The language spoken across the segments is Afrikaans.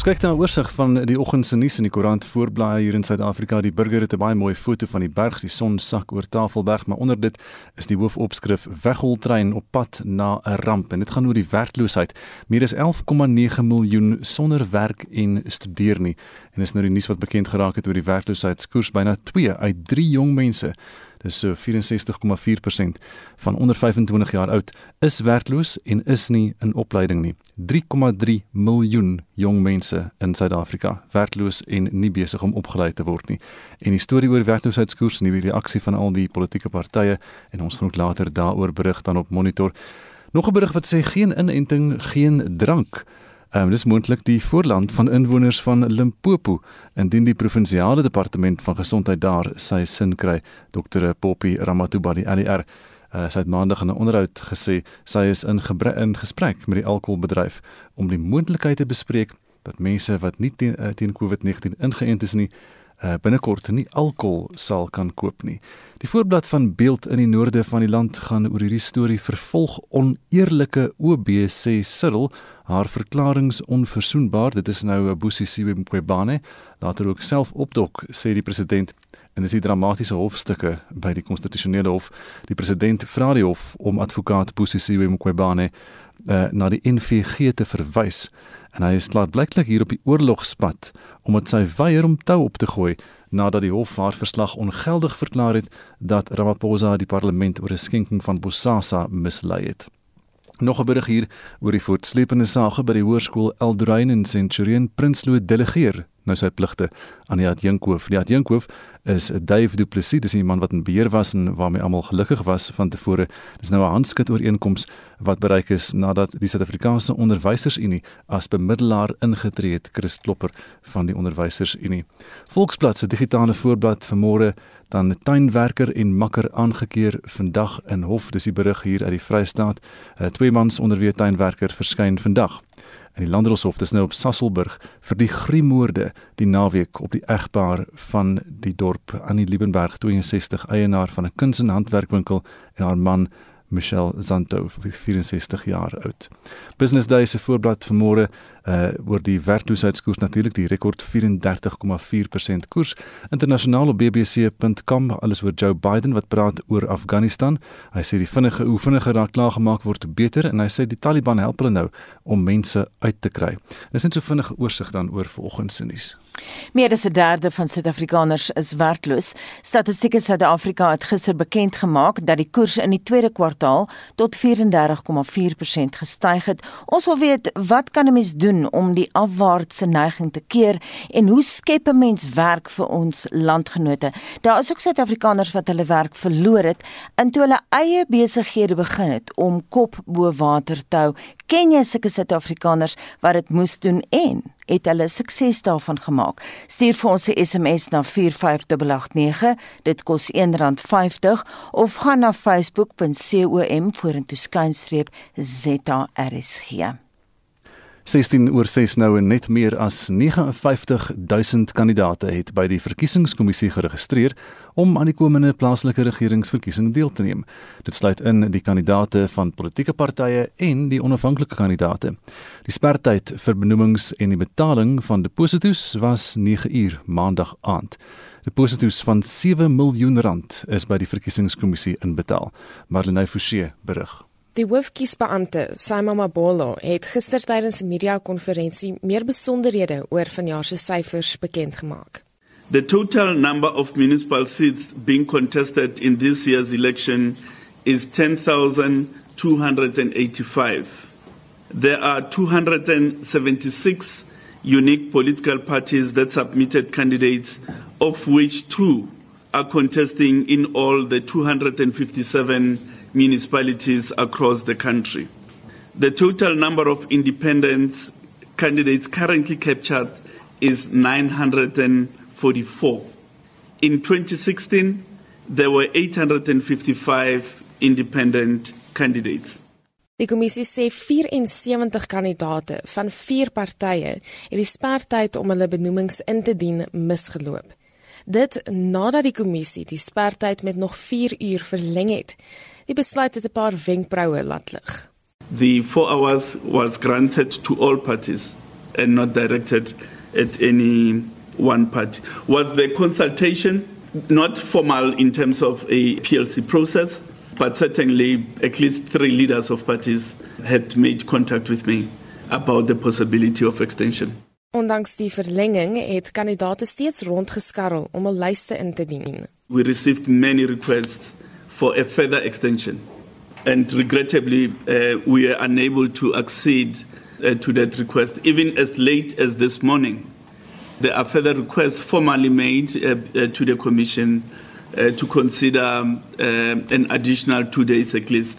Ons kyk na 'n oorsig van die oggend se nuus in die koerant voorblaai hier in Suid-Afrika. Die burger het 'n baie mooi foto van die berg, die son sak oor Tafelberg, maar onder dit is die hoofopskrif: Wegholtrein op pad na 'n ramp. En dit gaan oor die werkloosheid. Meer as 11,9 miljoen sonder werk en studeer nie. En is nou die nuus wat bekend geraak het oor die werkloosheidskoers byna 2 uit 3 jong mense dis so 64,4% van onder 25 jaar oud is werkloos en is nie in opleiding nie. 3,3 miljoen jong mense in Suid-Afrika werkloos en nie besig om opgeleid te word nie. En die storie oor werkloosheidskoers en die reaksie van al die politieke partye en ons gaan ook later daaroor berig dan op monitor. Nog 'n berig wat sê geen inenting, geen drank. Ehm um, dis moontlik die voorland van inwoners van Limpopo indien die provinsiale departement van gesondheid daar sy sin kry. Dr Poppy Ramatuba die LR uh, sy het maandag in 'n onderhoud gesê sy is in in gesprek met die alkoholbedryf om die moontlikheid te bespreek dat mense wat nie teen, uh, teen COVID-19 ingeënt is nie uh, binnekort nie alkohol sal kan koop nie. Die voorblad van beeld in die noorde van die land gaan oor hierdie storie vervolg oneerlike OB sê Cyril haar verklaringe onverzoenbaar. Dit is nou Busi Siwe Mqobane, later ook self opdok sê die president en dis die dramatiese hofstukke by die konstitusionele hof. Die president vra die hof om advokaat Busi Siwe Mqobane uh, na die NVG te verwys en hy is klaar blyklik hier op die oorlogspad omdat sy weier om tou op te gooi nadat die hof haar verslag ongeldig verklaar het dat Ramaphosa die parlement oor 'n skenking van Bosasa mislei het. Nog 'n berig hier oor die voortsleepende sake by die hoërskool Eldrein in Centurion Prinsloo delegeer nou sy pligte aan die adjunkhoof. Die adjunkhoof is Dave Du Plessis, dis 'n man wat in beheer was en waarmee almal gelukkig was van tevore. Dis nou 'n handskit ooreenkoms wat bereik is nadat die Suid-Afrikaanse Onderwysersunie as bemiddelaar ingetree het, Chris Klopper van die Onderwysersunie. Volksblad se digitale voorblad vanmôre dan tuinwerker en makker aangekeer vandag in hof dis die berig hier uit die Vrystaat uh, twee mans onder wie tuinwerker verskyn vandag in die Landdroshof dis nou op Sasselburg vir die griemoorde die naweek op die egpaar van die dorp Annie Liebenberg 62 eienaar van 'n kuns en handwerkwinkel en haar man Michelle Zanto, 64 jaar oud. Business Day se voorblad vanmôre uh oor die werkloosheidskoers natuurlik die rekord 34,4% koers internasionaal op bbc.com alles oor Joe Biden wat praat oor Afghanistan. Hy sê die vinnige hoe vinniger daar klaar gemaak word beter en hy sê die Taliban help hulle nou om mense uit te kry. Dis net so vinnige oorsig dan oor vanoggend se nuus. Meer as 'n derde van Suid-Afrikaners is werkloos. Statistiek Suid-Afrika het gister bekend gemaak dat die koers in die tweede kwartaal tot 34,4% gestyg het. Ons wil weet wat kan 'n mens doen doen om die afwaartse neiging te keer en hoe skep 'n mens werk vir ons landgenote? Daar is ook Suid-Afrikaners wat hulle werk verloor het en toe hulle eie besighede begin het om kop bo water te hou. Ken jy sulke Suid-Afrikaners wat dit moes doen en het hulle sukses daarvan gemaak? Stuur vir ons 'n SMS na 45889. Dit kos R1.50 of gaan na facebook.com vorentoe skynstreep ZARSG. 16 oor 6 nou en net meer as 59000 kandidate het by die verkiesingskommissie geregistreer om aan die komende plaaslike regeringsverkiesing deel te neem. Dit sluit in die kandidate van politieke partye en die onafhanklike kandidate. Die sperdatum vir benoemings en die betaling van deposito's was 9 uur maandag aand. Deposito's van 7 miljoen rand is by die verkiesingskommissie inbetaal. Marlene Forsie berig. Die hoofkiesbeampte, Simon Mabolo, het gister tydens 'n media-konferensie meer besonderhede oor vanjaar se syfers bekend gemaak. The total number of municipal seats being contested in this year's election is 10,285. There are 276 unique political parties that submitted candidates, of which two are contesting in all the 257 municipalities across the country. The total number of independent candidates currently captured is 944. In 2016, there were 855 independent candidates. Die kommissie sê 74 kandidate van vier partye het die sperdatum om hulle benoemings in te dien misgeloop. Dit nadat die kommissie die sperdatum met nog 4 uur verleng het. Die besluit het 'n paar wenkbroue laat lig. The 4 hours was granted to all parties. and not directed at any one party. Was the consultation not formal in terms of a PLC process, but certainly at least three leaders of parties had made contact with me about the possibility of extension. Ondanks die verlenging het kandidaate steeds rondgeskarrel om 'n lyste in te dien. We received many requests for a further extension and regrettably uh, we are unable to accede uh, to that request even as late as this morning. There are further requests formally made uh, uh, to the commission uh, to consider um, an additional 2 days at least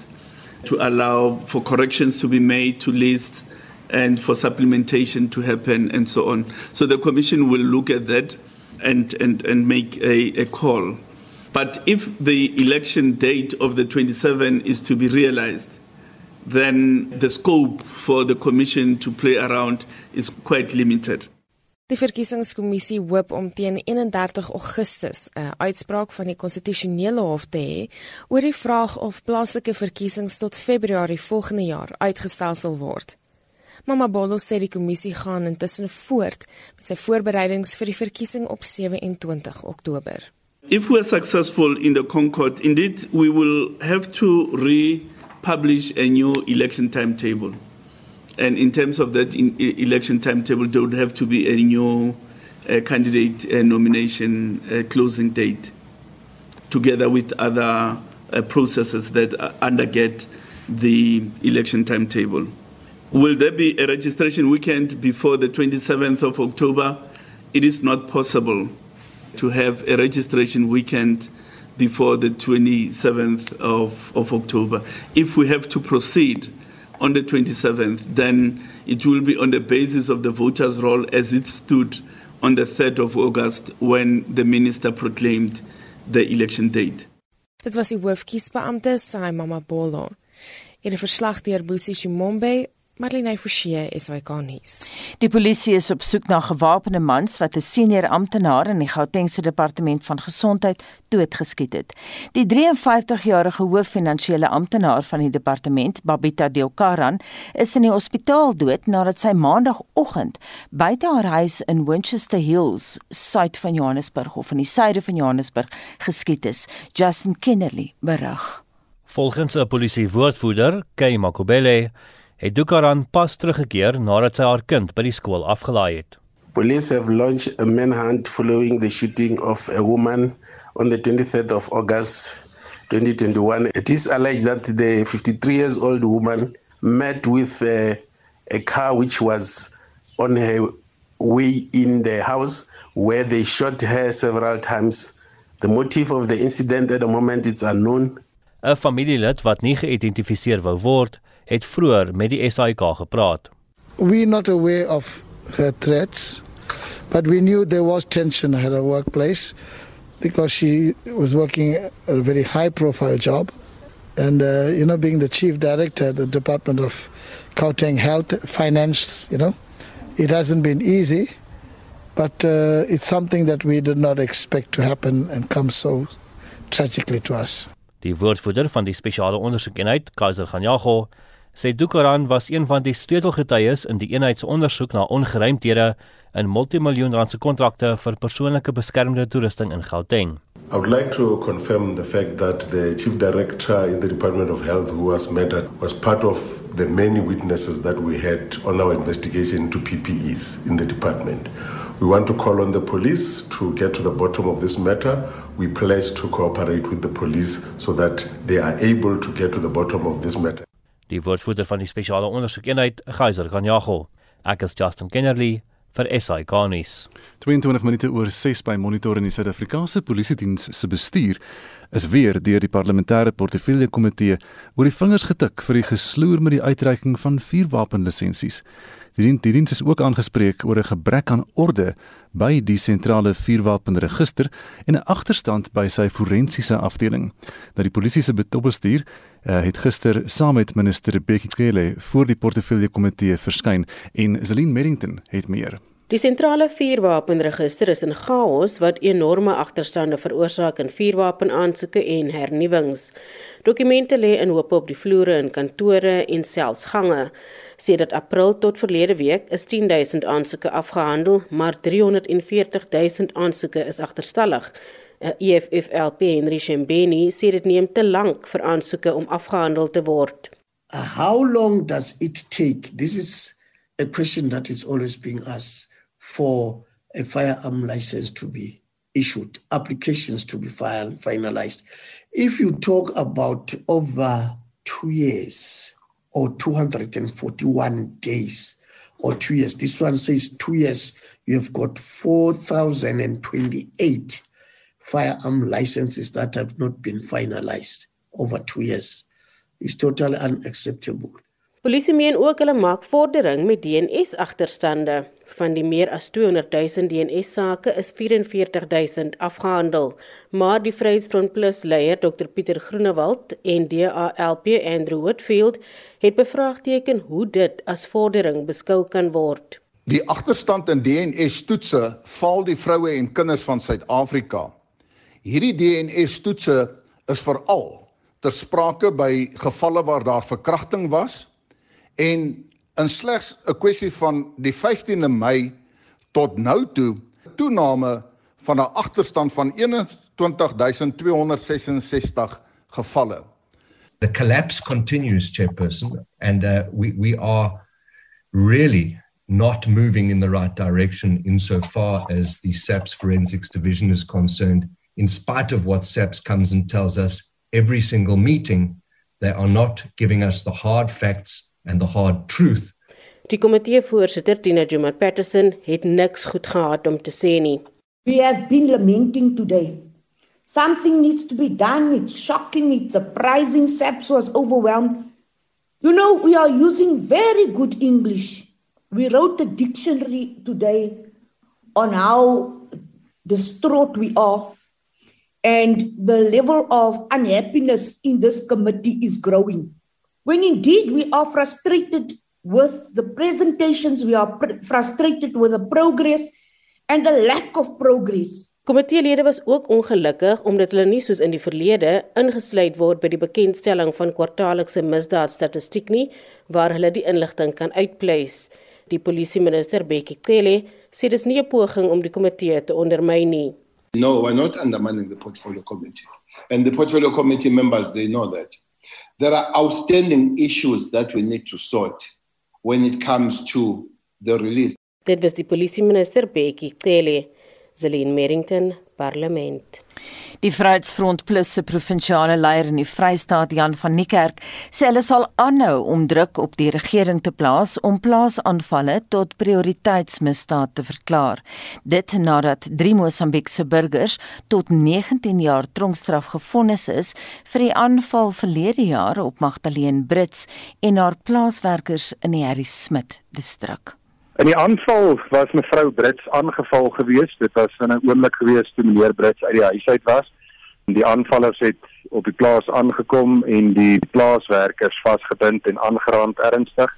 to allow for corrections to be made to lists and for supplementation to happen and so on. So the Commission will look at that and, and, and make a, a call. But if the election date of the 27 is to be realized, then the scope for the Commission to play around is quite limited. Die verkiesingskommissie hoop om teen 31 Augustus 'n uitspraak van die konstitusionele hof te hê oor die vraag of plaaslike verkiesings tot Februarie volgende jaar uitgestel sal word. Mama Bolo sê die kommissie gaan intussen voort met sy voorbereidings vir die verkiesing op 27 Oktober. If we are successful in the Concord, indeed we will have to republish a new election timetable. And in terms of that election timetable, there would have to be a new uh, candidate uh, nomination uh, closing date, together with other uh, processes that underget the election timetable. Will there be a registration weekend before the 27th of October? It is not possible to have a registration weekend before the 27th of, of October. If we have to proceed on the 27th, then it will be on the basis of the voters' roll as it stood on the 3rd of August when the minister proclaimed the election date. Dit was die hoofkiesbeampte, Sai Mama Bolo. Hierdie verslag deur Boesie Shimombe Marlene Forsie is hy kanies. Die polisie is op soek na gewapende mans wat 'n senior amptenaar in die Gautengse departement van gesondheid doodgeskiet het. Die 53-jarige hooffinansiële amptenaar van die departement, Babita Deokaran, is in die hospitaal dood nadat sy maandagooggend buite haar huis in Winchester Hills, suid van Johannesburg of in die suide van Johannesburg geskiet is. Justin Kennerly berig. Volgens 'n polisiewoordvoerder, Kay Makobele, het Dukaran pas teruggekeer nadat sy haar kind by die skool afgelaai het. Police have launched a manhunt following the shooting of a woman on the 23rd of August 2021. It is alleged that the 53 years old woman met with a, a car which was on her way in the house where they shot her several times. The motive of the incident at the moment is unknown. 'n Familielid wat nie geïdentifiseer wou word, het vroeër met die SAIK gepraat. We not aware of her threats, but we knew there was tension at her workplace because she was working a very high profile job and uh, you know being the chief director of the department of Gauteng health finance you know it hasn't been easy but uh, it's something that we did not expect to happen and come so tragically to us Die woordvoerder van die spesiale ondersoekeenheid, Kaiser Ganyago, sê Dukaran was een van die sleutelgetuies in die eenheid se ondersoek na ongeruimthede in multimiljoen rand se kontrakte vir persoonlike beskermde toerusting in Gauteng. I would like to confirm the fact that the chief director in the Department of Health who was murdered was part of the many witnesses that we had on our investigation into PPEs in the department. We want to call on the police to get to the bottom of this matter. We pledge to cooperate with the police so that they are able to get to the bottom of this matter. Die woordvoerder van die spesiale ondersoekeenheid, Geyser Ganyago, ek is Justin Kennerly vir SI Garnis. 22 minute oor 6 by Monitor in die Suid-Afrikaanse Polisie Diens se bestuur is weer deur die parlementêre portefeulje komitee oor die vingers getik vir die gesloer met die uitreiking van vuurwapenlisensies. Die dien, die diens is ook aangespreek oor 'n gebrek aan orde by die sentrale vuurwapenregister en 'n agterstand by sy forensiese afdeling. Dat die polisie se betopbestuur uh, het gister saam met minister Bekkie Cele voor die portefeulje komitee verskyn en Zelin Merrington het meer. Die sentrale vuurwapenregister is in chaos wat enorme agterstande veroorsaak in vuurwapenaansoeke en hernuwings. Dokumente lê in hoop op die vloere in kantore en selfs gange. Sedert April tot verlede week is 10000 aansoeke afgehandel, maar 340000 aansoeke is agterstallig. EFFLP Henry Shembeni sê dit neem te lank vir aansoeke om afgehandel te word. How long does it take? This is a question that is always being asked for a firearm license to be issued, applications to be filed, finalized. If you talk about over two years or 241 days or two years, this one says two years, you have got 4,028 firearm licenses that have not been finalized over two years. It's totally unacceptable. Polisie meen ook hulle maak vordering met DNS agterstande. Van die meer as 200 000 DNS sake is 44 000 afgehandel, maar die Vryheidsfront Plus leier Dr Pieter Groenewald en DALP Andrew Whitfield het bevraagteken hoe dit as vordering beskou kan word. Die agterstand in DNS toetse val die vroue en kinders van Suid-Afrika. Hierdie DNS toetse is veral ter sprake by gevalle waar daar verkrachting was en in slegs 'n kwessie van die 15de Mei tot nou toe toename van 'n agterstand van 21266 gevalle. The collapse continues, Chairperson, and uh, we, we are really not moving in the right direction insofar as the SAPS Forensics Division is concerned, in spite of what SAPS comes and tells us every single meeting. They are not giving us the hard facts and the hard truth. Die komitee voorsitter Tina Juma Patterson het niks goed gehad om te sê nie. We have been lamenting today. Something needs to be done. It's shocking, it's surprising. SAPS was overwhelmed. You know, we are using very good English. We wrote a dictionary today on how distraught we are and the level of unhappiness in this committee is growing. When indeed we are frustrated with the presentations, we are frustrated with the progress and the lack of progress. Komiteelede was ook ongelukkig omdat hulle nie soos in die verlede ingesluit word by die bekendstelling van kwartaallikse misdaadstatistiek nie waar hulle die inligting kan uitpleis. Die polisieminister Bekkie Cele sê dis nie 'n poging om die komitee te ondermyn nie. No, we're not undermining the portfolio committee. And the portfolio committee members they know that. There are outstanding issues that we need to sort when it comes to the release. Dit was die polisieminister Bekkie Cele, Zelin Merrington, Parlement. Die Vryheidsfront Plus se provinsiale leier in die Vrystaat, Jan van Niekerk, sê hulle sal aanhou om druk op die regering te plaas om plaasaanvalle tot prioriteitsmisdaad te verklaar. Dit nadat drie Mosambiekse burgers tot 19 jaar tronkstraf gefonnis is vir die aanval verlede jaar op Magdalene Brits en haar plaaswerkers in die Harry Smit distrik. In die aanval was mevrou Brits aangeval geweest. Dit was in 'n oomblik geweest toe meneer Brits uit die huis uit was. Die aanvallers het op die plaas aangekom en die plaaswerkers vasgebind en aangerand ernstig.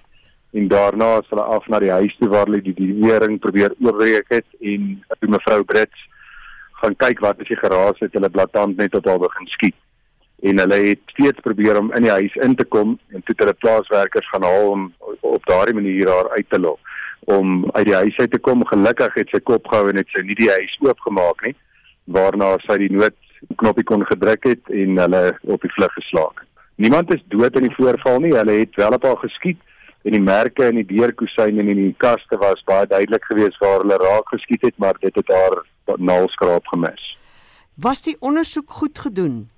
En daarna is hulle af na die huis toe waar hulle die diering probeer oorbreek het en toe mevrou Brits gaan kyk wat is die geraas het hulle blaatant net op haar begin skiet. En hulle het steeds probeer om in die huis in te kom en toe hulle plaaswerkers gaan haal om op daardie manier haar uit te lok om uit die huis uit te kom. Gelukkig het sy kop gehou en het sy nie die huis oopgemaak nie, waarna sy die noodknoppie kon gedruk het en hulle op die vlug geslaag. Niemand is dood in die voorval nie. Hulle het wel op haar geskiet en die merke in die deurkusyn en in die kaste was baie duidelik geweest waar hulle raak geskiet het, maar dit het haar naalskraap gemis. Was die ondersoek goed gedoen?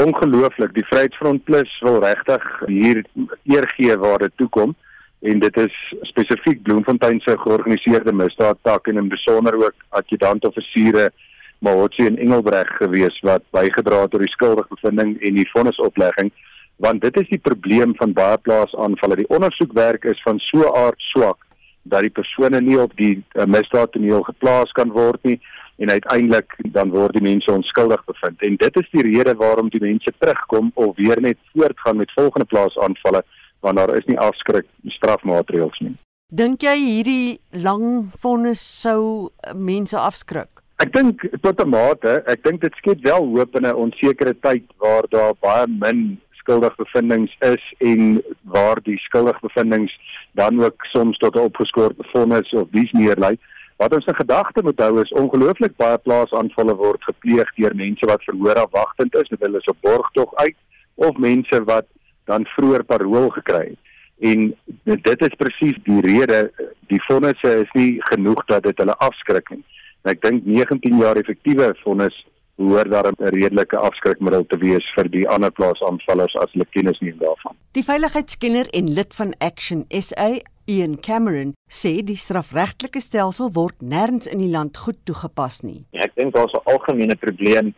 Ongelooflik. Die Vryheidsfront Plus wil regtig hier eer gee waar dit toe kom en dit is spesifiek Bloemfontein se georganiseerde misdaadtak en in besonder ook adjutant-offisiere Mahotsi en Engelbreg gewees wat bygedra het tot die skuldigbevindings en die vonnisoplegging want dit is die probleem van baie plaasaanvalle. Die ondersoekwerk is van so aard swak dat die persone nie op die uh, misdaadtoneel geplaas kan word nie en uiteindelik dan word die mense onskuldig bevind. En dit is die rede waarom die mense terugkom of weer net voortgaan met volgende plaasaanvalle want daar is nie afskrik strafmaatreëls nie. Dink jy hierdie lang vonnis sou mense afskrik? Ek dink tot 'n mate, ek dink dit skep wel hoop in 'n onsekere tyd waar daar baie min skuldige bevindinge is en waar die skuldige bevindinge dan ook soms tot 'n opgeskort vonnis of dies meer lei. Wat ons in gedagte moet hou is ongelooflik baie plaasaanvalle word gepleeg deur mense wat verhoor afwagtend is, hulle is op borgtog uit of mense wat dan vroeër parol gekry het. En dit is presies die rede die vonnisse is nie genoeg dat dit hulle afskrik nie. Ek dink 19 jaar effektiewe vonnis hoor daar 'n redelike afskrikmiddel te wees vir die ander plaasaanvallers as hulle kennis neem daarvan. Die veiligheidskenner en lid van Action SA, Ian Cameron, sê die strafregtelike stelsel word nêrens in die land goed toegepas nie. Ja, ek dink daar's 'n algemene probleem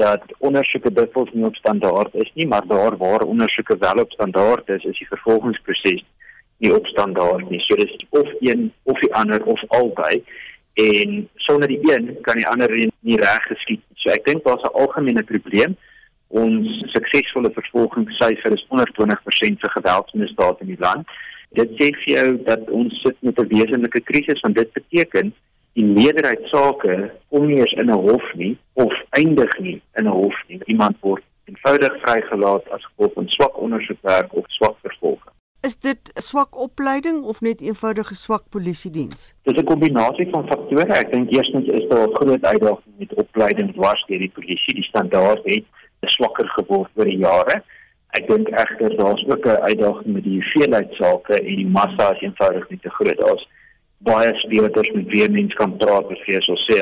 dat ondersoeke dikwels nie op standaard is nie, maar daar waar ondersoeke wel op standaard is, is die vervolgingsproses nie op standaard nie. So dis of een of die ander of albei en sonder die een kan die ander nie reg geskied nie. So ek dink daar's 'n algemene probleem. Ons suksesvolle vervolgingssyfer is onder 20% vir geweldsmisdade in die land. Dit sê vir jou dat ons sit met 'n wesenlike krisis want dit beteken die meerderheid sake kom nie eens in 'n hof nie of eindig nie in 'n hof nie. Iemand word eenvoudig vrygelaat as gevolg van swak ondersoekwerk of swak vervolging. Is dit swak opleiding of net eenvoudige swak polisiediens? Dit is 'n kombinasie van faktore. Ek dink eerstens is daar 'n groot uitdaging met opleiding dwars deur die polisie. Die standaard het swakker geword oor die jare. Ek dink egter daar's ook 'n uitdaging met die hoeveelheid sake en die massa is eenvoudig nie te groot. Daar's baie speurders met wie mens kan praat of jy sou sê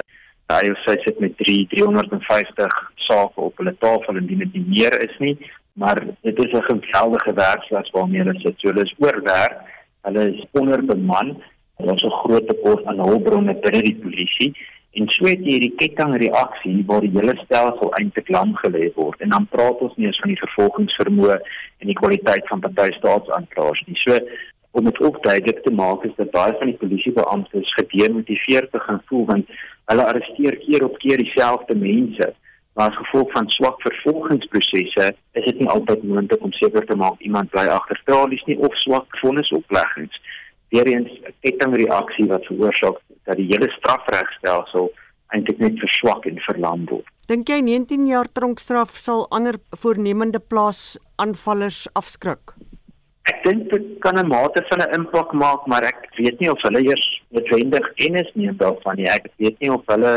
hy sê sit met 3 350 sake op hulle tafel en dit nie meer is nie maar dit is 'n geweldige werkslas waarmee hulle sit. So hulle is oorwerk. Hulle is onderbeman. Daar is 'n groot tekort aan hulpbronne binne die polisie en so het jy hierdie kettingreaksie waar die hele stelsel eintlik lam gelê word. En dan praat ons nie eens van die vervolgingsvermoë en die kwaliteit van party staatsaanklaers nie. So om dit ook duidelik te maak is dat baie van die polisiebeamptes gedemotiveerd te gaan voel want hulle arresteer keer op keer dieselfde mense maar as gevolg van swak vervolgingsprosesse is dit nie altyd moontlik om seker te maak iemand bly agter tralies nie of swak vonnisopleggings. Weereens 'n kettingreaksie wat veroorsaak dat die hele strafregstelsel eintlik net verswak en verlam word. Dink jy 19 jaar tronkstraf sal ander voornemende plaasaanvallers afskrik? Ek dink dit kan 'n mate van 'n impak maak, maar ek weet nie of hulle eers noodwendig kennis neem daarvan nie. Ek weet nie of hulle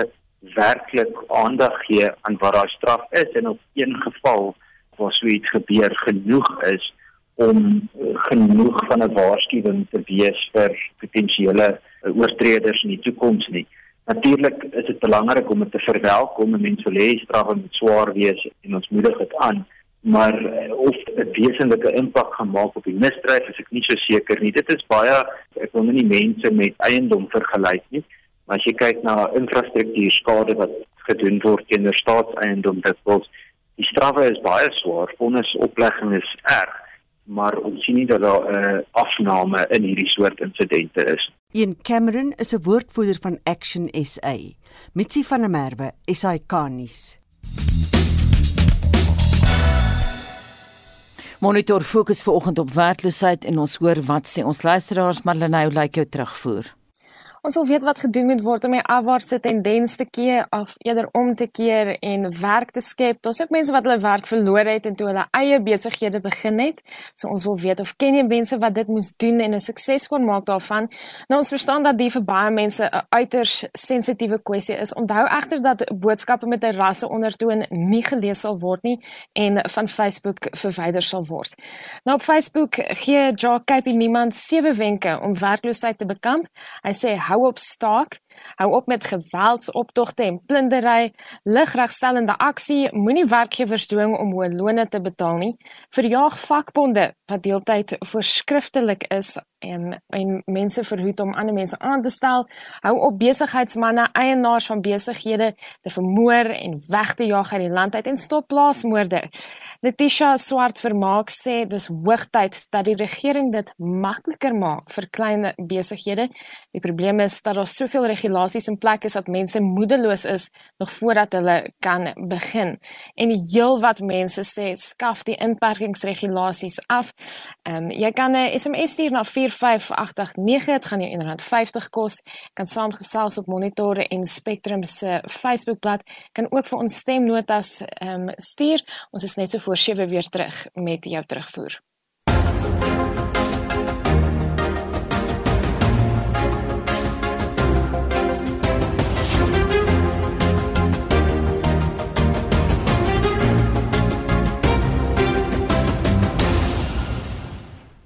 werklik aandag gee aan wat daar straf is en op een geval waar so iets gebeur genoeg is om uh, genoeg van 'n waarskuwing te wees vir potensiële uh, oortreders in die toekoms nie. Natuurlik is dit belangrik om dit te verwelkom en mense wil hê straffe moet swaar wees en ons moedig dit aan maar uh, of 'n wesenlike impak gaan maak op die misdryf is ek nie so seker nie. Dit is baie ek wil nie mense met eiendom vergelyk nie. Maar as jy kyk na infrastruktuur skade wat gedoen word teenoor staatseiendom, dit word die strawwe is baie swaar, vonnisoplegging is erg, maar ons sien nie dat daar 'n uh, afname in hierdie soort insidente is. Ian Cameron is 'n woordvoerder van Action SA. Mitsi van der Merwe, SAK-nuus. Monitor fokus vanoggend op werkloosheid en ons hoor wat sê ons luisteraars Marlenae lyk like jou terugvoer. Ons wil weet wat gedoen moet word om die afwaartse tendens te keer of eerder om te keer en werk te skep. Daar's ook mense wat hulle werk verloor het en toe hulle eie besighede begin het. So ons wil weet of ken jy mense wat dit moes doen en 'n sukses kon maak daarvan? Nou ons verstaan dat dit vir baie mense 'n uiters sensitiewe kwessie is. Onthou egter dat boodskappe met 'n rasse ondertoon nie gelees sal word nie en van Facebook verwyder sal word. Nou op Facebook gee Jock Cape niemand sewe wenke om werkloosheid te bekamp. Hy sê hou op staak, hou op met geweldsoptogte en plundery, ligregstellende aksie, moenie werkgewers dwing om hoë lone te betaal nie, verjaag vakbonde wat deeltyd voorskriftelik is en en mense verhoed om ander mense aan te stel, hou op besigheidsmense, eienaars van besighede te vermoor en weg te jaag uit die land uit en stop plaasmoorde. Letitia Swart vermaak sê dis hoogtyd dat die regering dit makliker maak vir klein besighede. Die probleem is dat daar soveel regulasies in plek is dat mense moedeloos is nog voordat hulle kan begin. En heelwat mense sê skaf die inperkingsregulasies af. Ehm um, jy kan 'n SMS stuur na 4 45889 dit gaan jou R1.50 kos. Kan saamgesels op Monitore en Spectrum se Facebookblad. Kan ook vir ons stemnotas ehm um, stuur. Ons is net so voor 7 weer terug met jou terugvoer.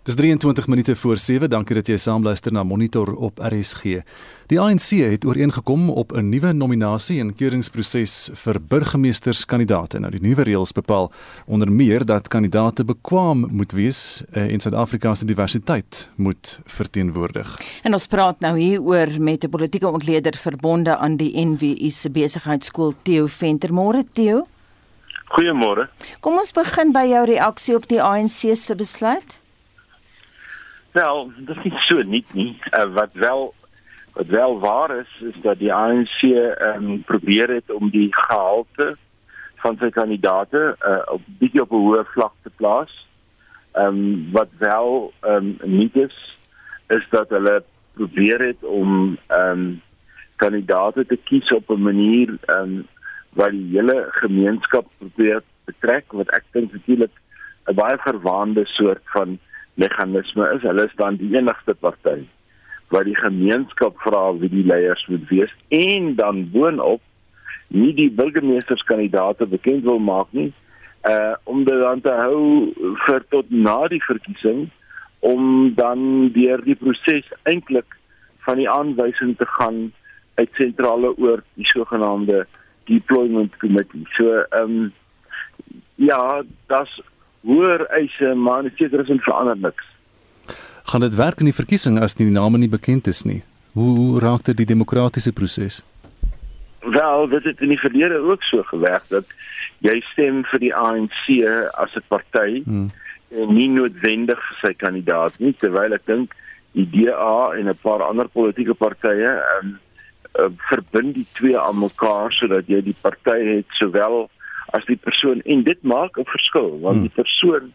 Dis 23 minute voor 7. Dankie dat jy saamluister na Monitor op RSG. Die ANC het ooreengekom op 'n nuwe nominasie en keuringsproses vir burgemeesterskandidaate. Nou die nuwe reëls bepaal onder meer dat kandidaate bekwam moet wees eh, en Suid-Afrika se diversiteit moet verteenwoordig. En ons praat nou hier oor met 'n politieke ontleder verbonde aan die NWI se besigheidskool Theo Venter. Môre Theo. Goeiemôre. Kom ons begin by jou reaksie op die ANC se besluit. Wel, dit is so nie nie. Uh, wat wel wat wel waar is is dat die ANC ehm um, probeer het om die gehalte van sy kandidaate uh, op bietjie op 'n hoër vlak te plaas. Ehm um, wat wel ehm um, nie is is dat hulle probeer het om ehm um, kandidaate te kies op 'n manier ehm um, wat die hele gemeenskap probeer betrek wat ek dink natuurlik 'n baie verwaande soort van meganisme is. Hulle is dan die enigste party wat die gemeenskap vra wie die leiers moet wees en dan boonop nie die burgemeesterskandidaate bekend wil maak nie uh om dit dan te hou vir tot na die verkiesing om dan deur die proses eintlik van die aanwysing te gaan uit sentrale oor die sogenaamde deployment committee. So ehm um, ja, das hoër eise, maar in sekere sin verander niks. Gaan dit werk in die verkiesing as die name nie bekend is nie? Hoe, hoe raak dit die demokratiese proses? Wel, dit het in die verlede ook so gewerk dat jy stem vir die ANC as 'n party hmm. en nie noodwendig vir sy kandidaat nie, terwyl ek dink die DA en 'n paar ander politieke partye um, uh, verbind die twee aan mekaar sodat jy die party het sowel as die persoon. En dit maak 'n verskil want die hmm. persoon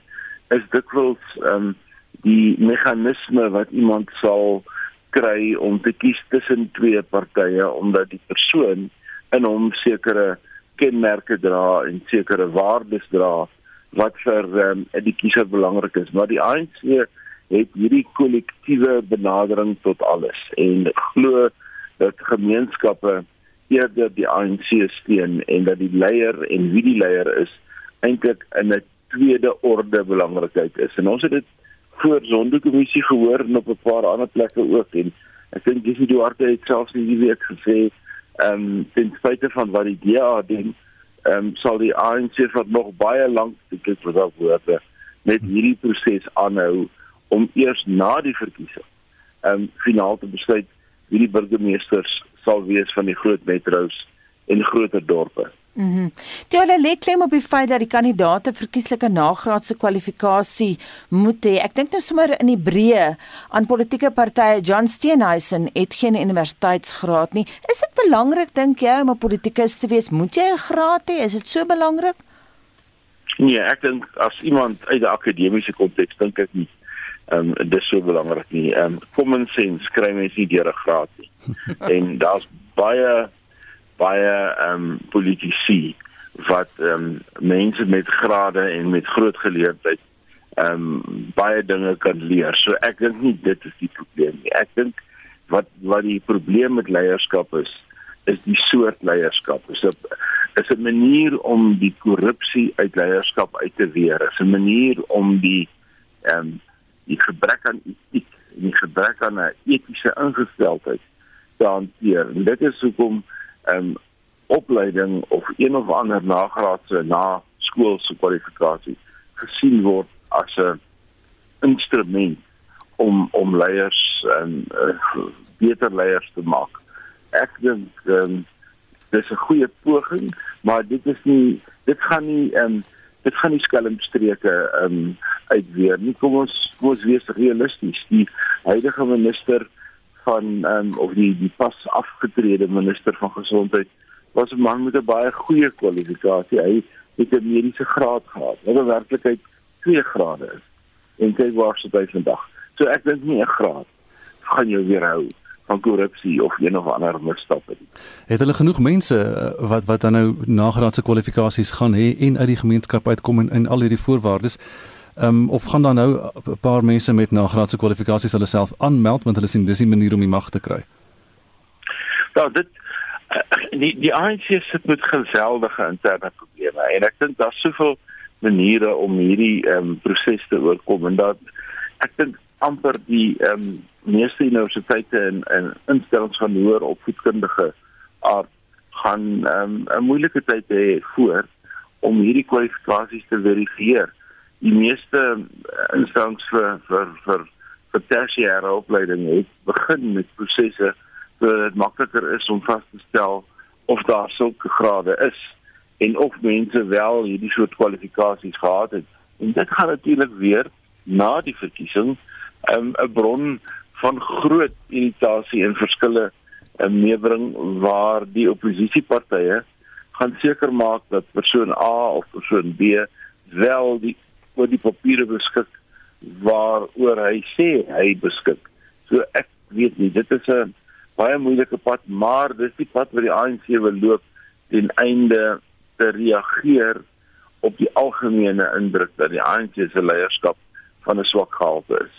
is dikwels ehm um, die meganisme wat iemand sal kry om te kies tussen twee partye omdat die persoon in hom sekere kenmerke dra en sekere waardes dra wat vir um, die kiezer belangrik is. Maar die ANC het hierdie kollektiewe benadering tot alles. En glo dat gemeenskappe eerder die ANC steun en dat die leier en wie die leier is eintlik in 'n tweede orde belangrikheid is. En ons het dit voor sondekommissie gehoor en op 'n paar ander plekke ook en ek dink dis die Duarte het selfs nie weet gesê ehm um, ten spyte van wat die DA doen ehm um, sal die ANC vir nog baie lank dit wat daar woorde met hierdie proses aanhou om eers na die verkiesing ehm um, finaal te besluit wie die burgemeesters sal wees van die groot metro's en groter dorpe. Mhm. Mm die hulle lê klem op die feit dat die kandidaate verkieslike nagraadse kwalifikasie moet hê. Ek dink net sommer in die breë aan politieke partye John Steenhuisen het geen universiteitsgraad nie. Is dit belangrik dink jy om 'n politikus te wees? Moet jy 'n graad hê? Is dit so belangrik? Nee, ek dink as iemand uit 'n akademiese konteks dink ek nie ehm um, dis so belangrik nie. Ehm um, common sense kry mens nie deur 'n graad nie. en daar's baie baie ehm um, politici wat ehm um, mense met grade en met groot geleerdheid ehm um, baie dinge kan leer. So ek dink nie dit is die probleem nie. Ek dink wat wat die probleem met leierskap is is die soort leierskap. Is 'n is 'n manier om die korrupsie uit leierskap uit te weer. Is 'n manier om die ehm um, die gebrek aan etiek en die gebrek aan 'n etiese ingesteldheid te hanteer. En dit is hoekom 'n um, opleiding of een of ander nagraadse na skoolse kwalifikasie gesien word as 'n instrument om om leiers en uh, beter leiers te maak. Ek dink um, dis 'n goeie poging, maar dit is nie dit gaan nie um, dit gaan nie skelmstreke um, uitweer nie. Kom ons kom ons wees realisties. Die huidige minister van ehm um, of die die pas afgetrede minister van gesondheid was 'n man met 'n baie goeie kwalifikasie. Hy het 'n mediese graad gehad. Wat in werklikheid 2 grade is. En kyk waar sy by vandag. So ek dink nie 'n graad gaan jou weerhou van korrupsie of een of ander misstappe nie. Het hulle genoeg mense uh, wat wat dan nou nagraadse kwalifikasies gaan hê en uit die gemeenskap uitkom en in al hierdie voorwaardes um, of gaan dan nou 'n paar mense met nagraadse kwalifikasies hulle self aanmeld want hulle sien dis die manier om die mag te kry. Ja, dit uh, die die ANC sit met geweldige interne probleme en ek dink daar's soveel maniere om hierdie ehm um, proses te oorkom en dat ek dink amper die ehm um, meeste universiteite en en instellings van hoër opvoedkundige aard gaan ehm um, 'n moeilike tyd hê voor om hierdie kwalifikasies te verifieer die meeste eh, instellings vir vir vir vir tersiêre opleiding het begin met prosesse sodat dit makliker is om vas te stel of daar sulke grade is en of mense wel hierdie soort kwalifikasies gehad het. En dit gaan natuurlik weer na die verkiesing um, 'n bron van groot irritasie en verskille um, meebring waar die oppositiepartye gaan seker maak dat persoon A of persoon B wel die oor die papiere beskik waaroor hy sê hy beskik. So ek weet nie, dit is 'n baie moeilike pad, maar dis die pad wat die ANC wil loop ten einde te reageer op die algemene indruk dat die ANC se leierskap van 'n swak gehalte is.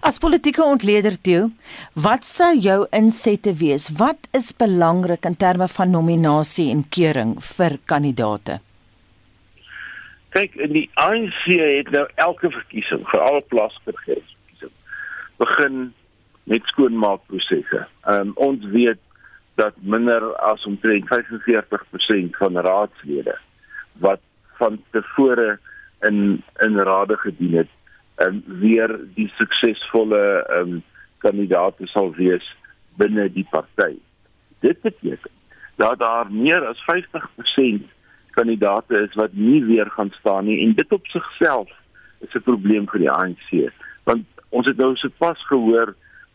As politieke ontleder toe, wat sou jou insette wees? Wat is belangrik in terme van nominasie en keuring vir kandidaate? Kyk, in die ANC het nou elke verkiesing, veral plaaslike verkiesing, begin met skoonmaakprosesse. Ehm um, ons weet dat minder as omtrent 45% van raadslede wat van tevore in in rade gedien het, um, weer die suksesvolle ehm um, kandidaate sal wees binne die party. Dit beteken dat daar meer as 50% kandidate is wat nie weer gaan staan nie. En dit op sigself is 'n probleem vir die ANC want ons het nou sopas gehoor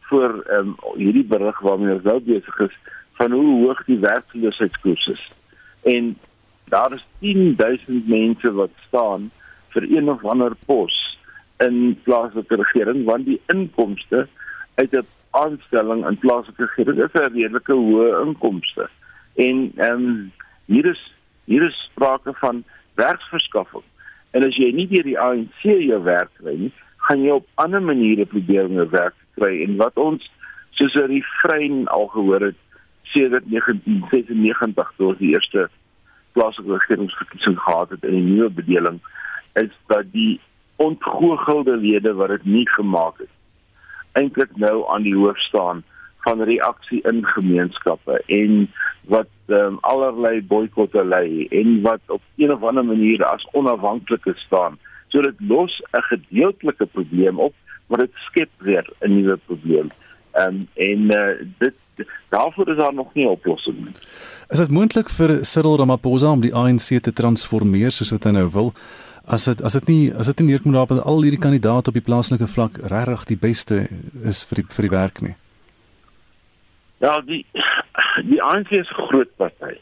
voor um, hierdie berig waarmee ons nou besig is van hoe hoog die werkloosheidskoers is. En daar is 10000 mense wat staan vir een of ander pos in plaaslike regering want die inkomste uit 'n aanstelling in plaaslike regering is 'n redelike hoë inkomste. En ehm um, hier is Hier is sprake van werksverskaffing. En as jy nie deur die ANC jou werk kry nie, gaan jy op ander maniere probeer om jou werk te kry en wat ons soos 'n refrein al gehoor het sedert 1996 toe die eerste plaaslike regeringsverkiesing gehad het in die nuwe bedeling is dat die ontgoogelde lede wat dit nie gemaak het eintlik nou aan die hoof staan van reaksie in gemeenskappe en wat um, allerlei boikotte lei en wat op een of ander manier as onafhanklike staan. So dit los 'n gedeeltelike probleem op, maar dit skep weer 'n nuwe probleem. Um, en uh, dit daarvoor is daar nog nie 'n oplossing nie. Is dit moontlik vir Cyril Ramaphosa om die ANC te transformeer soos wat hy nou wil? As dit as dit nie as dit nie neerkom daarop dat al hierdie kandidaate op die plaaslike vlak regtig die beste is vir die vir die werk nie. Ja, die die ANC is 'n groot party.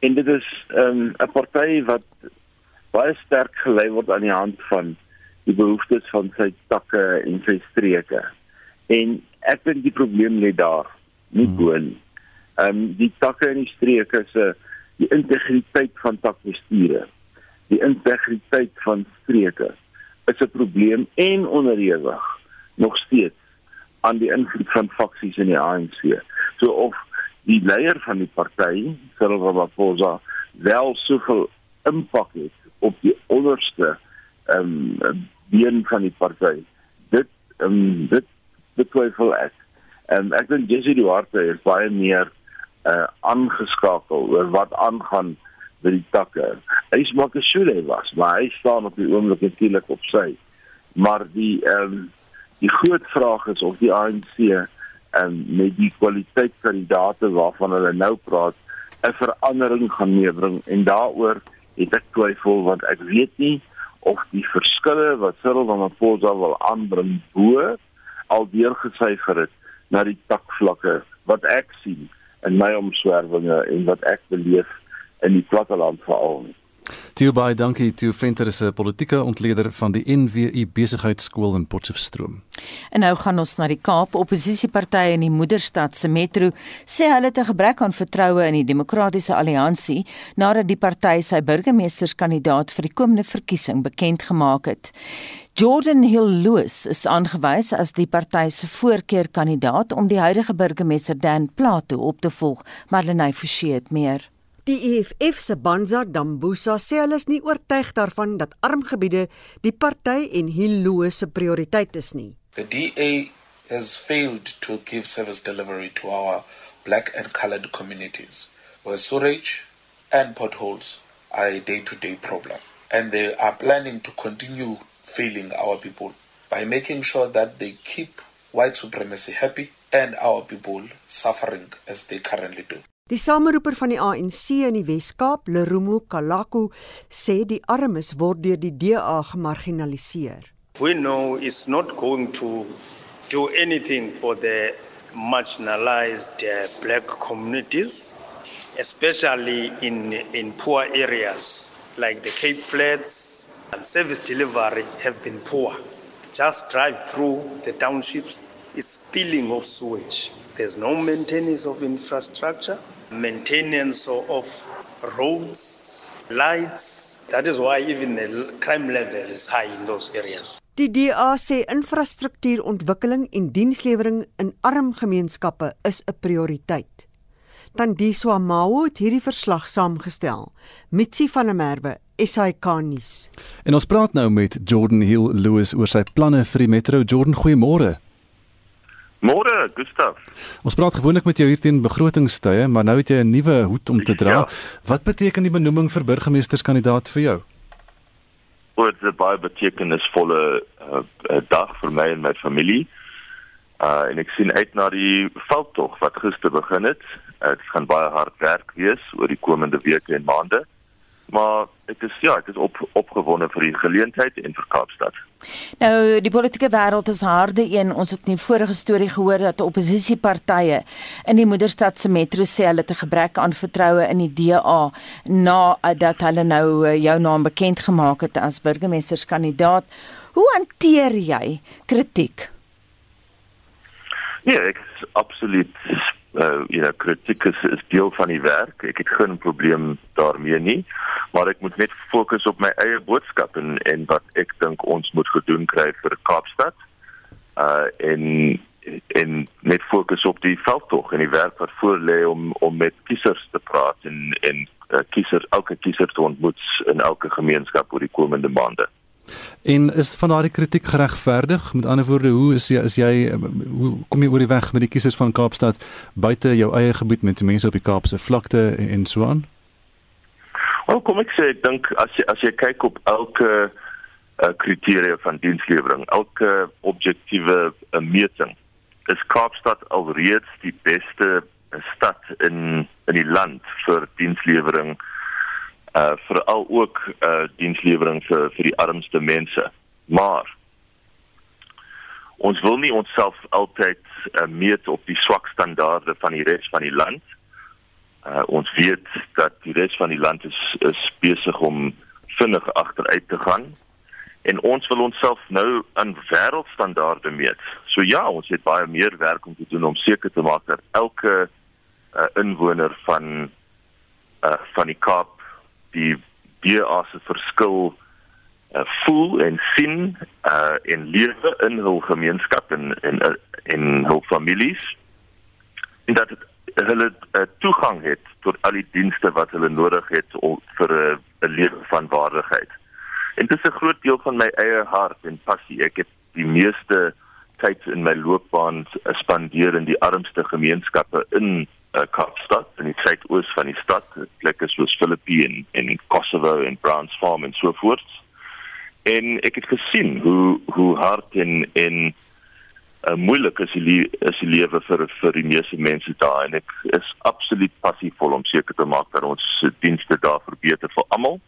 En dit is ehm, 'n um, party wat baie sterk gelei word aan die hand van die behoeftes van sy takke en sy streke. En ek dink die probleem lê daar, nie hmm. bo nie. Ehm um, die takke en die streke se die integriteit van takbestuure, die integriteit van streke is 'n probleem en onderhewig nog steeds aan die invloed van faksies in die ANC. So of die leier van die party, Cyril Ramaphosa, wel soveel impak het op die onderste ehm um, been van die party. Dit ehm um, dit betwyfel ek. En um, ek dink Jesse Duarte is baie meer uh aangeskakel oor wat aangaan by die takke. Hy is maar gesoele was, maar hy staan op die oomblik natuurlik op sy. Maar die ehm um, die groot vraag is of die ANC en met die kwaliteitskandidate waarvan hulle nou praat 'n verandering gaan meebring en daaroor het ek twyfel want ek weet nie of die verskille wat Cyril Ramaphosa wil aanbring bo al deurgesyfer het na die takvlakke wat ek sien in my omswervinge en wat ek beleef in die platteland veral. Theo baie dankie. Theo Venter is 'n politieke ontleder van die NWU Besigheidsskool in Potchefstroom. En nou gaan ons na die Kaap. Opposisiepartye in die moederstad se metro sê hulle het 'n gebrek aan vertroue in die Demokratiese Alliansie nadat die party sy burgemeesterskandidaat vir die komende verkiesing bekend gemaak het. Jordan Hill Lewis is aangewys as die party se voorkeurkandidaat om die huidige burgemeester Dan Plato op te volg, maar Lenay Forsie het meer. Die EFF se Banza Dambusa sê hulle is nie oortuig daarvan dat arm gebiede die party en Hilo se prioriteit is nie. The DA has failed to give service delivery to our black and colored communities where sewage and potholes are a day-to-day problem and they are planning to continue failing our people by making sure that they keep white supremacy happy and our people suffering as they currently do. Die sameroeper van die ANC in die Wes-Kaap, Lerumo Kalaku, sê die armes word deur die DA gemarginaliseer. We know it's not going to do anything for the marginalized uh, black communities, especially in in poor areas like the Cape Flats and service delivery have been poor. Just drive through the townships, it's spilling of sewage. There's no maintenance of infrastructure. maintenance of roads, lights. That is why even the crime level is high in those areas. Die DA sê infrastruktuurontwikkeling en dienslewering in arm gemeenskappe is 'n prioriteit. Tandiswa Mao het hierdie verslag saamgestel. Mitsi van der Merwe, SAK nuus. En ons praat nou met Jordan Hill Lewis oor sy planne vir die metro. Jordan, goeiemôre. Môre, Gustaf. Ons praat gewoonlik met jou hier teen begrotingstye, maar nou het jy 'n nuwe hoed om te dra. Ja. Wat beteken die benoeming vir burgemeesterskandidaat vir jou? Dit is 'n baie betekenisvolle uh, dag vir my en my familie. Uh en ek sien uit na die veldtog wat gister begin het. Dit uh, gaan baie hard werk wees oor die komende weke en maande maar ek is ja, ek is op opgewonde vir die geleentheid en vir Kaapstad. Nou die politieke wêreld is harde een. Ons het in die vorige storie gehoor dat oppositiepartye in die moederstad se metro sê hulle het 'n gebrek aan vertroue in die DA na dat hulle nou eh, jou naam bekend gemaak het as burgemeesterskandidaat. Hoe hanteer jy kritiek? Ja, ek is absoluut uh you know kritiek is, is deel van die werk. Ek het geen probleem daarmee nie, maar ek moet net fokus op my eie boodskap en en wat ek dink ons moet gedoen kry vir Kaapstad. Uh en en net fokus op die veldtog en die werk wat voor lê om om met kiesers te praat en en uh, kiesers elke kiezer te ontmoet in elke gemeenskap oor die komende maande. En is van daardie kritiek geregverdig? Met ander woorde, hoe is jy is jy hoe kom jy oor die weg met die kiesers van Kaapstad buite jou eie gebied met mense op die Kaapse vlakte en so aan? Wel, kom ek sê ek dink as jy as jy kyk op elke uh, kriteria van dienslewering, elke objektiewe uh, meting, is Kaapstad alreeds die beste stad in in die land vir dienslewering uh veral ook uh dienslewering vir vir die armste mense. Maar ons wil nie onsself altyd uh, meet op die swak standaarde van die res van die land. Uh ons weet dat die res van die land is is besig om vinnig agteruit te gaan en ons wil onsself nou aan wêreldstandaarde meet. So ja, ons het baie meer werk om te doen om seker te maak dat elke uh, inwoner van uh van die Kaap die DA se verskil uh, voel en sien uh in lewe in hul gemeenskap en en in hul families en dat het, hulle uh, toegang het tot al die dienste wat hulle nodig het om vir 'n uh, lewe van waardigheid. En dit is 'n groot deel van my eie hart en passie. Ek het die meeste tyd in my loopbaan spandeer in die armste gemeenskappe in uh, Kaapstad in die suidoos van die stad, plekke soos Philippi en en Kosovo en Brownsfarm en so voort. En ek het gesien hoe hoe hard en en uh, moeilik is die is die lewe vir vir die meeste mense daar en ek is absoluut passievol om seker te maak dat ons dienste daar verbeter vir almal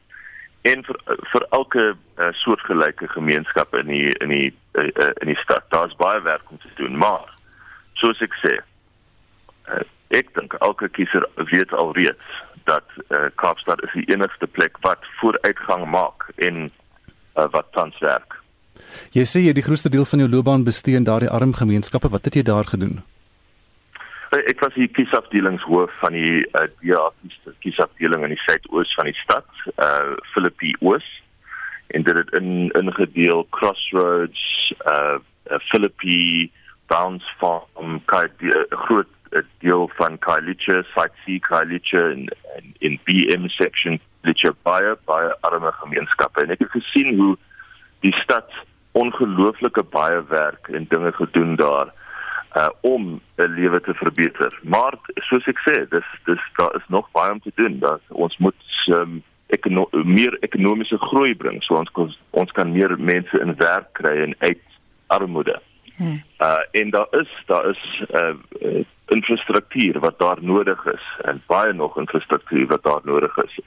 en vir vir elke uh, soortgelyke gemeenskap in die in die uh, in die stad. Daar's baie werk om te doen, maar soos ek sê, uh, ek dink elke kiezer weet alreeds dat uh, Kaapstad is die enigste plek wat vooruitgang maak en uh, wat tans werk. Jy sê jy die grootste deel van jou loopbaan bestee in daardie arm gemeenskappe. Wat het jy daar gedoen? Ek was die kiesafdelingshoof van die uh, DA kiesafdeling in die suidoos van die stad, uh Philippi Oos. En dit het in ingedeel Crossroads, uh, uh Philippi, Bounce Farm, 'n groot deel van Kailicha, Site C Kailicha en in, in BM section Litcha baie baie arme gemeenskappe. En ek het gesien hoe die stad ongelooflike baie werk en dinge gedoen daar uh om 'n lewe te verbeter. Maar soos ek sê, dis dis daar is nog baie om te doen. Dat ons moet um, ekono meer ekonomiese groei bring. So ons ons kan meer mense in werk kry en uit armoede. Hmm. Uh en daar is daar is uh, uh infrastruktuur wat daar nodig is en baie nog infrastruktuur wat daar nodig is.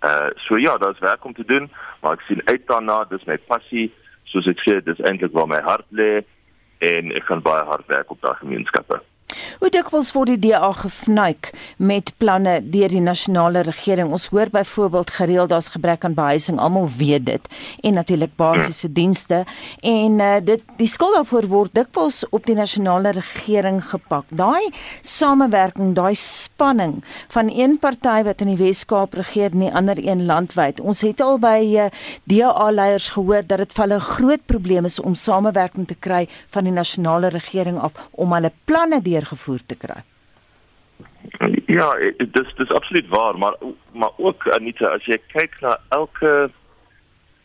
Uh so ja, daar's werk om te doen, maar ek sien uit daarna, dis my passie soos ek sê, dis eintlik waar my hart lê en ek gaan baie hard werk op daai gemeenskappe. Hoe dikwels word die DA gefnuik met planne deur die nasionale regering? Ons hoor byvoorbeeld gereeld daar's gebrek aan behuising, almal weet dit, en natuurlik basiese ja. dienste en uh, dit die skuld daarvoor word dikwels op die nasionale regering gepak. Daai samewerking, daai spanning van een party wat in die Wes-Kaap regeer en die ander een landwyd. Ons het al by uh, eh, DA leiers gehoor dat dit vir hulle 'n groot probleem is om samewerking te kry van die nasionale regering af om hulle planne deur deurgevoer te kry. Ja, dis dis absoluut waar, maar maar ook Anita, as jy kyk na elke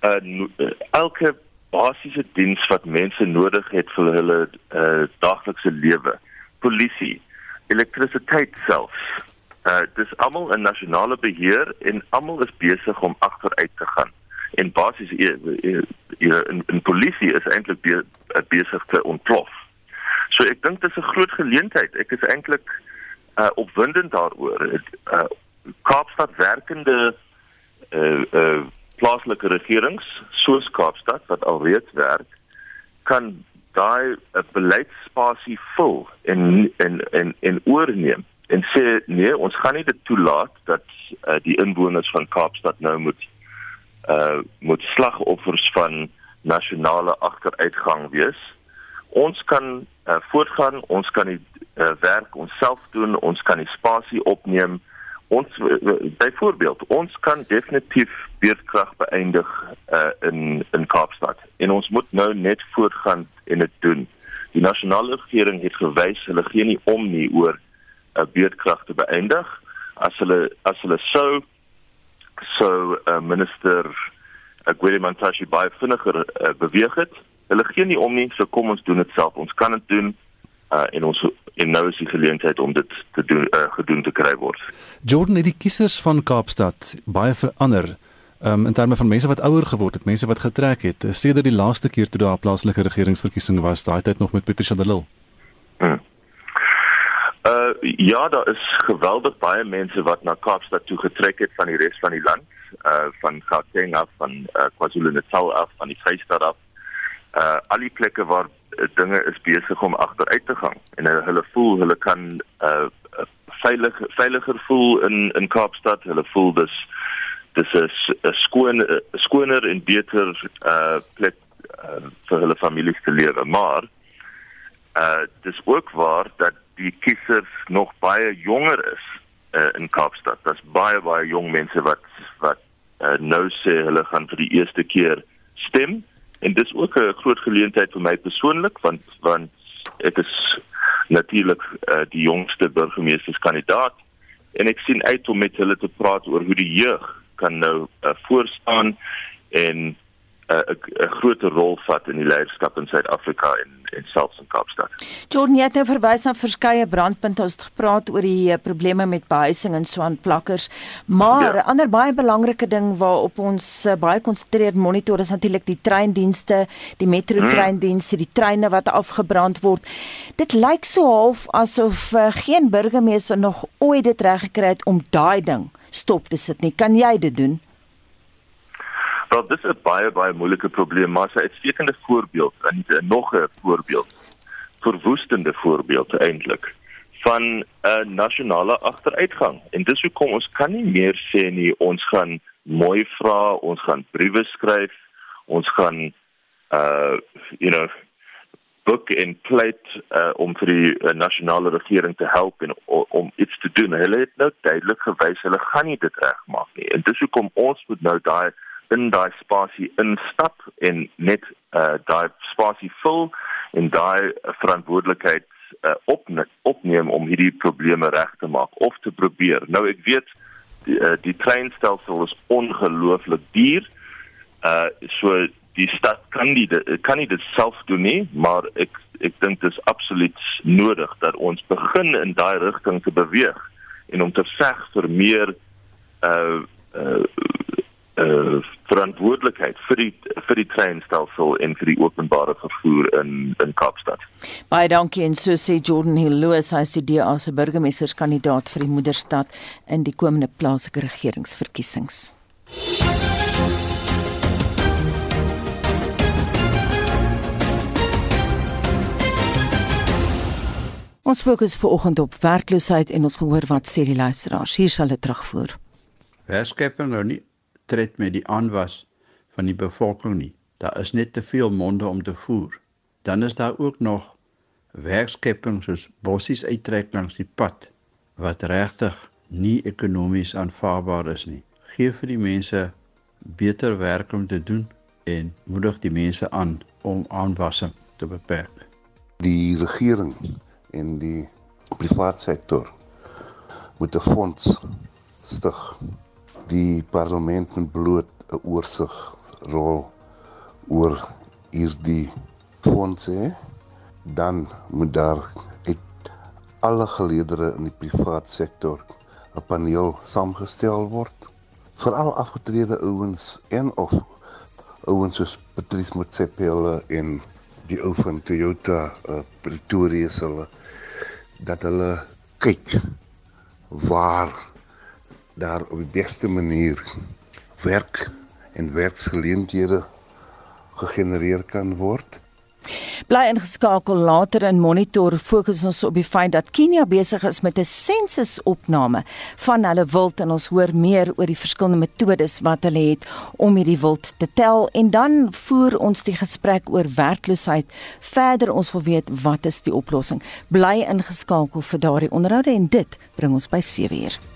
uh, elke basiese diens wat mense nodig het vir hulle uh, daaglikse lewe, polisie, elektrisiteit self. Uh dis almal 'n nasionale beheer en almal is besig om agteruit te gaan. En basies in in polisie is eintlik be, besig te ontplof. So ek dink dit is 'n groot geleentheid. Ek is eintlik uh opwindend daaroor. Uh Kaapstad werkende uh uh plaaslike regerings soos Kaapstad wat alreeds werk kan daai uh, beleidsspasie vul en en en en oorneem en sê nee, ons gaan nie dit toelaat dat uh, die inwoners van Kaapstad nou moet uh moet slagoffers van nasionale agteruitgang wees. Ons kan uh, voortgaan, ons kan die uh, werk onsself doen, ons kan die spasie opneem. Ons uh, byvoorbeeld, ons kan definitief beurtkrag beëindig uh, in in Kaapstad. En ons moet nou net voortgaan en dit doen. Die nasionale regering het gewys hulle gee nie om nie oor 'n uh, beurtkrag te beëindig as hulle as hulle sou so uh, minister ek weet man tashi baie vinniger uh, beweeg het hulle gee nie om nie, so kom ons doen dit self. Ons kan dit doen uh, en ons en nou is die geleentheid om dit te doen uh, gedoen te kry word. Jordan het die kiesers van Kaapstad baie verander. Um, in terme van mense wat ouer geword het, mense wat getrek het, sedert die laaste keer toe daar 'n plaaslike regeringsverkiesing was, daai tyd nog met Patricia de Lille. Hmm. Uh ja, daar is geweldig baie mense wat na Kaapstad toe getrek het van die res van die land, uh van Gauteng af, van uh, KwaZulu-Natal af, van die Vrystaat af uh al die plekke waar uh, dinge is besig om agteruit te gaan. En uh, hulle voel hulle kan uh veilig veiliger voel in in Kaapstad. Hulle voel dis dis is 'n skoon skoner en beter uh plek uh, vir hulle families te lewe. Maar uh dis ook waar dat die kiesers nog baie jonger is uh, in Kaapstad. Daar's baie baie jong mense wat wat uh, nou sê hulle gaan vir die eerste keer stem en dis ook 'n groot geleentheid vir my persoonlik want want ek is natuurlik uh, die jongste burgemeesterskandidaat. En ek sien uit om met hulle te praat oor hoe die jeug kan nou uh, voorstaan en 'n 'n groter rol vat in die leierskap in Suid-Afrika en en selfs in Kaapstad. Jordan het nou verwys na verskeie brandpunte ons het gepraat oor die uh, probleme met behuising en so aan plakkers. Maar 'n ja. ander baie belangrike ding waarop ons uh, baie konsentreer monitor is natuurlik die treindienste, die metro treindienste, die treine wat afgebrand word. Dit lyk so half asof uh, geen burgemeester nog ooit dit reg gekry het om daai ding stop te sit nie. Kan jy dit doen? Wel, dis 'n baie baie moeilike probleem, maar 'n uitstekende voorbeeld en nog 'n voorbeeld. Verwoestende voorbeeld eintlik van 'n nasionale agteruitgang. En dis hoekom ons kan nie meer sê nie ons gaan mooi vra, ons gaan briewe skryf, ons gaan uh you know book en pleit uh, om vir die uh, nasionale regering te help en o, om iets te doen. Hulle het nou duidelik gewys hulle gaan nie dit regmaak nie. En dis hoekom ons moet nou daai in daai spasie instap en net uh, daai spasie vul en daai verantwoordelikheid uh, opne opneem om hierdie probleme reg te maak of te probeer. Nou ek weet die, uh, die treinstelsel is ongelooflik duur. Uh so die stad kan nie kan nie dit self doen nie, maar ek ek dink dit is absoluut nodig dat ons begin in daai rigting te beweeg en om te veg vir meer uh uh uh verantwoordelikheid vir die vir die treinstelsel en vir die openbare vervoer in in Kaapstad. Baie dankie en so sê Jordan Hilloos, hy is die DA se burgemeesterskandidaat vir die moederstad in die komende plaaslike regeringsverkiesings. Ons fokus vanoggend op werkloosheid en ons verhoor wat sê die luisteraars. Hier sal dit terugvoer. Werkskepping nou nie tred met die aanwas van die bevolking nie. Daar is net te veel monde om te voer. Dan is daar ook nog werkskepping soos bossies uittrek langs die pad wat regtig nie ekonomies aanvaarbaar is nie. Gee vir die mense beter werk om te doen en moedig die mense aan om aanwassing te beperk. Die regering en die private sektor moet 'n fonds stig. Die parlement moet bloot 'n oorsig rol oor hierdie fondse dan moet daar uit alle geleedere in die private sektor 'n paneel saamgestel word. Veral afgetrede ouens en of ouens soos Patrice Motsepe en die ou van Toyota uh, Pretoria se hulle dat hulle kyk waar daar op die beste manier werk en werksgeleenthede gegenereer kan word. Bly ingeskakel later in monitor fokus ons op die feit dat Kenia besig is met 'n sensusopname van hulle wild en ons hoor meer oor die verskillende metodes wat hulle het om hierdie wild te tel en dan voer ons die gesprek oor werkloosheid verder ons wil weet wat is die oplossing. Bly ingeskakel vir daardie onderhoude en dit bring ons by 7:00.